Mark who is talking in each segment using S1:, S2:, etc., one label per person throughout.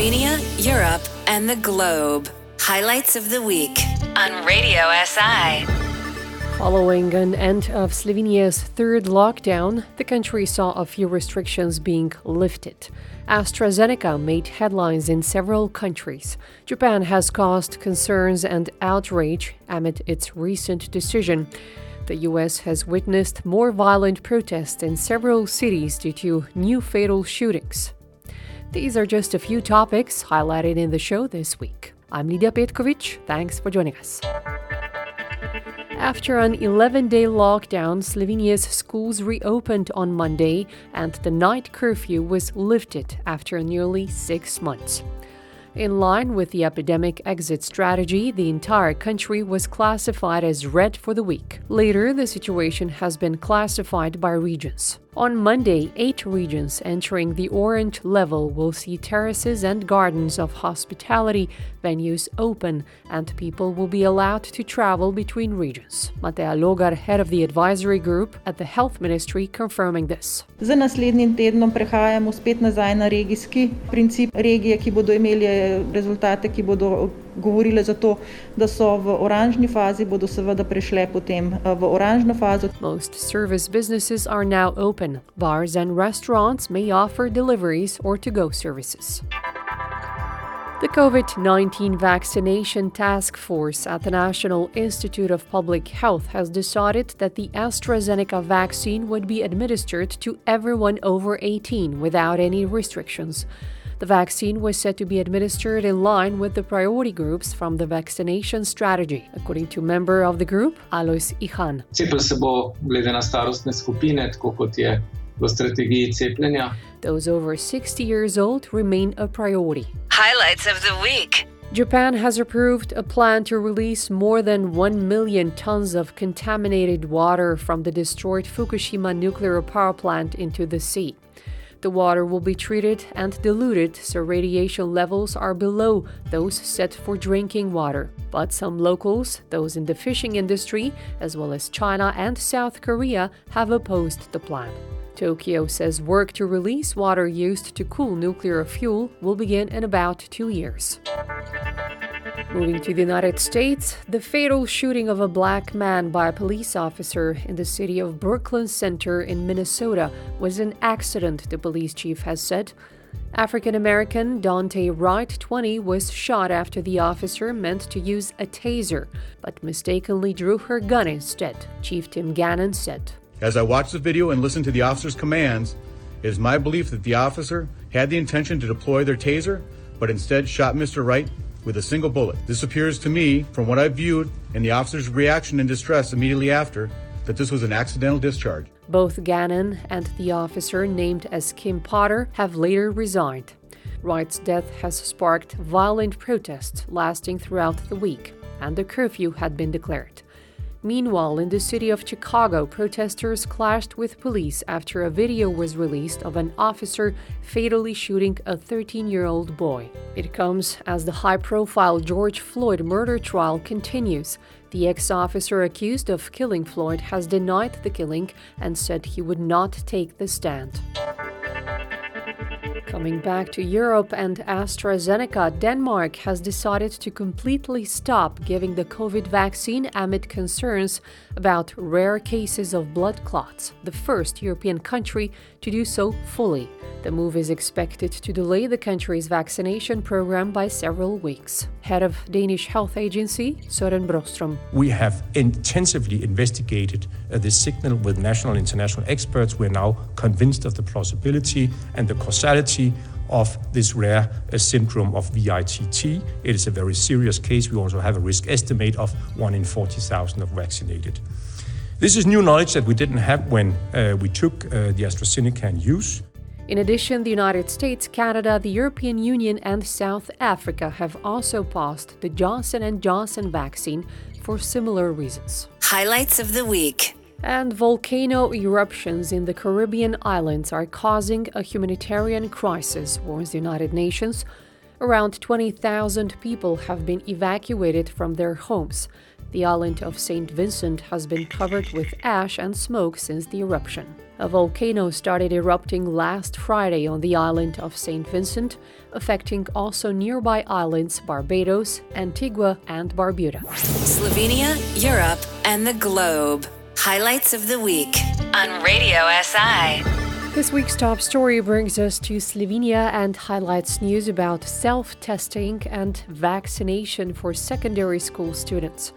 S1: Slovenia, Europe, and the globe. Highlights of the week on Radio SI.
S2: Following an end of Slovenia's third lockdown, the country saw a few restrictions being lifted. AstraZeneca made headlines in several countries. Japan has caused concerns and outrage amid its recent decision. The US has witnessed more violent protests in several cities due to new fatal shootings. These are just a few topics highlighted in the show this week. I'm Lydia Petkovic. Thanks for joining us. After an 11 day lockdown, Slovenia's schools reopened on Monday and the night curfew was lifted after nearly six months. In line with the epidemic exit strategy, the entire country was classified as red for the week. Later, the situation has been classified by regions. On Monday, eight regions entering the orange level will see terraces and gardens of hospitality venues open, and people will be allowed to travel between regions. Mateja Logar, head of the advisory group at the Health Ministry, confirming this.
S3: Z govorile za to, da so v oranžni fazi, bodo seveda prešle potem eh, v oranžno fazo.
S2: Most service businesses are now open. Bars and restaurants may offer deliveries or to go services. The COVID 19 Vaccination Task Force at the National Institute of Public Health has decided that the AstraZeneca vaccine would be administered to everyone over 18 without any restrictions. The vaccine was said to be administered in line with the priority groups from the vaccination strategy, according to member of the group, Alojz Ihan.
S4: Cepil se bo glede na starostne skupine, tako kot je v strategiji cepljenja.
S2: Those over 60 years old remain a priority.
S1: Highlights of the week.
S2: Japan has approved a plan to release more than 1 million tons of contaminated water from the destroyed Fukushima nuclear power plant into the sea. The water will be treated and diluted so radiation levels are below those set for drinking water. But some locals, those in the fishing industry, as well as China and South Korea, have opposed the plan. Tokyo says work to release water used to cool nuclear fuel will begin in about two years. Moving to the United States, the fatal shooting of a black man by a police officer in the city of Brooklyn Center in Minnesota was an accident, the police chief has said. African American Daunte Wright, 20, was shot after the officer meant to use a taser, but mistakenly drew her gun instead, Chief Tim Gannon said.
S5: As I watched the video and listened to the officer's commands, it is my belief that the officer had the intention to deploy their taser, but instead shot Mr. Wright with a single bullet. This appears to me, from what I viewed and the officer's reaction and distress immediately after, that this was an accidental discharge.
S2: Both Gannon and the officer named as Kim Potter have later resigned. Wright's death has sparked violent protests lasting throughout the week, and a curfew had been declared. Meanwhile, in the city of Chicago, protesters clashed with police after a video was released of an officer fatally shooting a 13 year old boy. It comes as the high profile George Floyd murder trial continues. The ex officer accused of killing Floyd has denied the killing and said he would not take the stand. Coming back to Europe and AstraZeneca, Denmark has decided to completely stop giving the COVID vaccine amid concerns about rare cases of blood clots, the first European country to do so fully. The move is expected to delay the country's vaccination program by several weeks. Head of Danish Health Agency, Søren Brostrom.
S6: We have intensively investigated uh, this signal with national and international experts. We're now convinced of the plausibility and the causality of this rare uh, syndrome of VITT. It is a very serious case. We also have a risk estimate of 1 in 40,000 of vaccinated. This is new knowledge that we didn't have when uh, we took uh, the AstraZeneca in use.
S2: In addition, the United States, Canada, the European Union, and South Africa have also paused the Johnson & Johnson vaccine for similar reasons.
S1: Highlights of the week.
S2: And volcano eruptions in the Caribbean islands are causing a humanitarian crisis, warns the United Nations. Around 20,000 people have been evacuated from their homes. The island of St. Vincent has been covered with ash and smoke since the eruption. A volcano started erupting last Friday on the island of St. Vincent, affecting also nearby islands Barbados, Antigua, and Barbuda.
S1: Slovenia, Europe, and the globe. Highlights of the week on Radio SI.
S2: This week's top story brings us to Slovenia and highlights news about self testing and vaccination for secondary school students.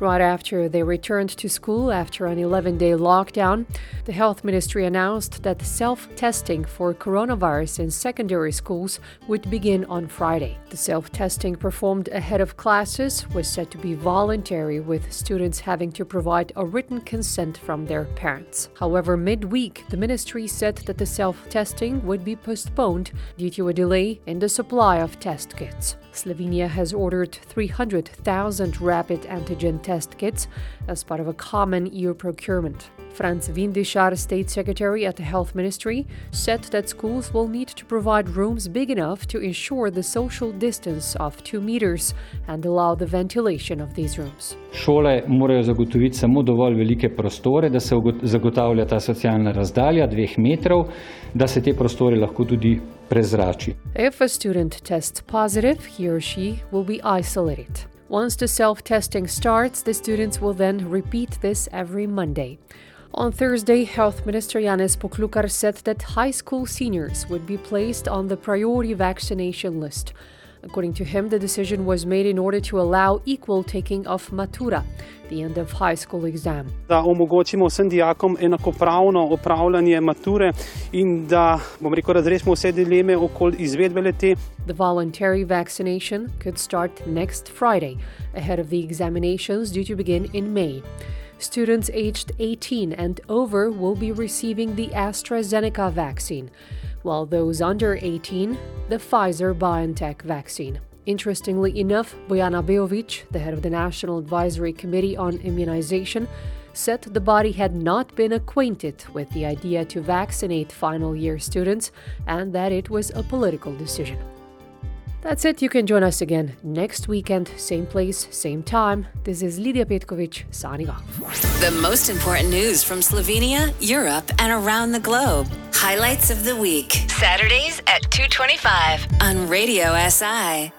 S2: Right after they returned to school after an 11 day lockdown, the health ministry announced that self testing for coronavirus in secondary schools would begin on Friday. The self testing performed ahead of classes was said to be voluntary, with students having to provide a written consent from their parents. However, midweek, the ministry said that the self testing would be postponed due to a delay in the supply of test kits. Slovenia has ordered 300,000 rapid antigen test kits as part of a common EU procurement. Franc Vindišar, State Secretary at the Health Ministry, said that schools will need to provide rooms big enough to ensure the social distance of 2 meters and allow the ventilation of these rooms.
S7: Šole morajo zagotoviti samo dovolj velike prostore, da se zagotavlja ta socialna razdalja dveh metrov, da se te prostore lahko tudi prezrači.
S2: If a student tests positive, he or she will be isolated. Once the self testing starts, the students will then repeat this every Monday. On Thursday, Health Minister Janez Poklukar said that high school seniors would be placed on the priority vaccination list. According to him, the decision was made in order to allow equal taking of matura, the end of high school exam.
S8: Da omogočimo vsem dijakom enakopravno opravljanje mature in da, bom rekel, razrešimo vse dileme okoli izvedbe lete.
S2: The voluntary vaccination could start next Friday, ahead of the examinations due to begin in May. Students aged 18 and over will be receiving the AstraZeneca vaccine, while those under 18, the Pfizer BioNTech vaccine. Interestingly enough, Bojana Beovic, the head of the National Advisory Committee on Immunization, said the body had not been acquainted with the idea to vaccinate final year students and that it was a political decision. That's it. You can join us again next weekend, same place, same time. This is Lydia Petkovic signing off.
S1: The most important news from Slovenia, Europe, and around the globe. Highlights of the week. Saturdays at 225 on Radio SI.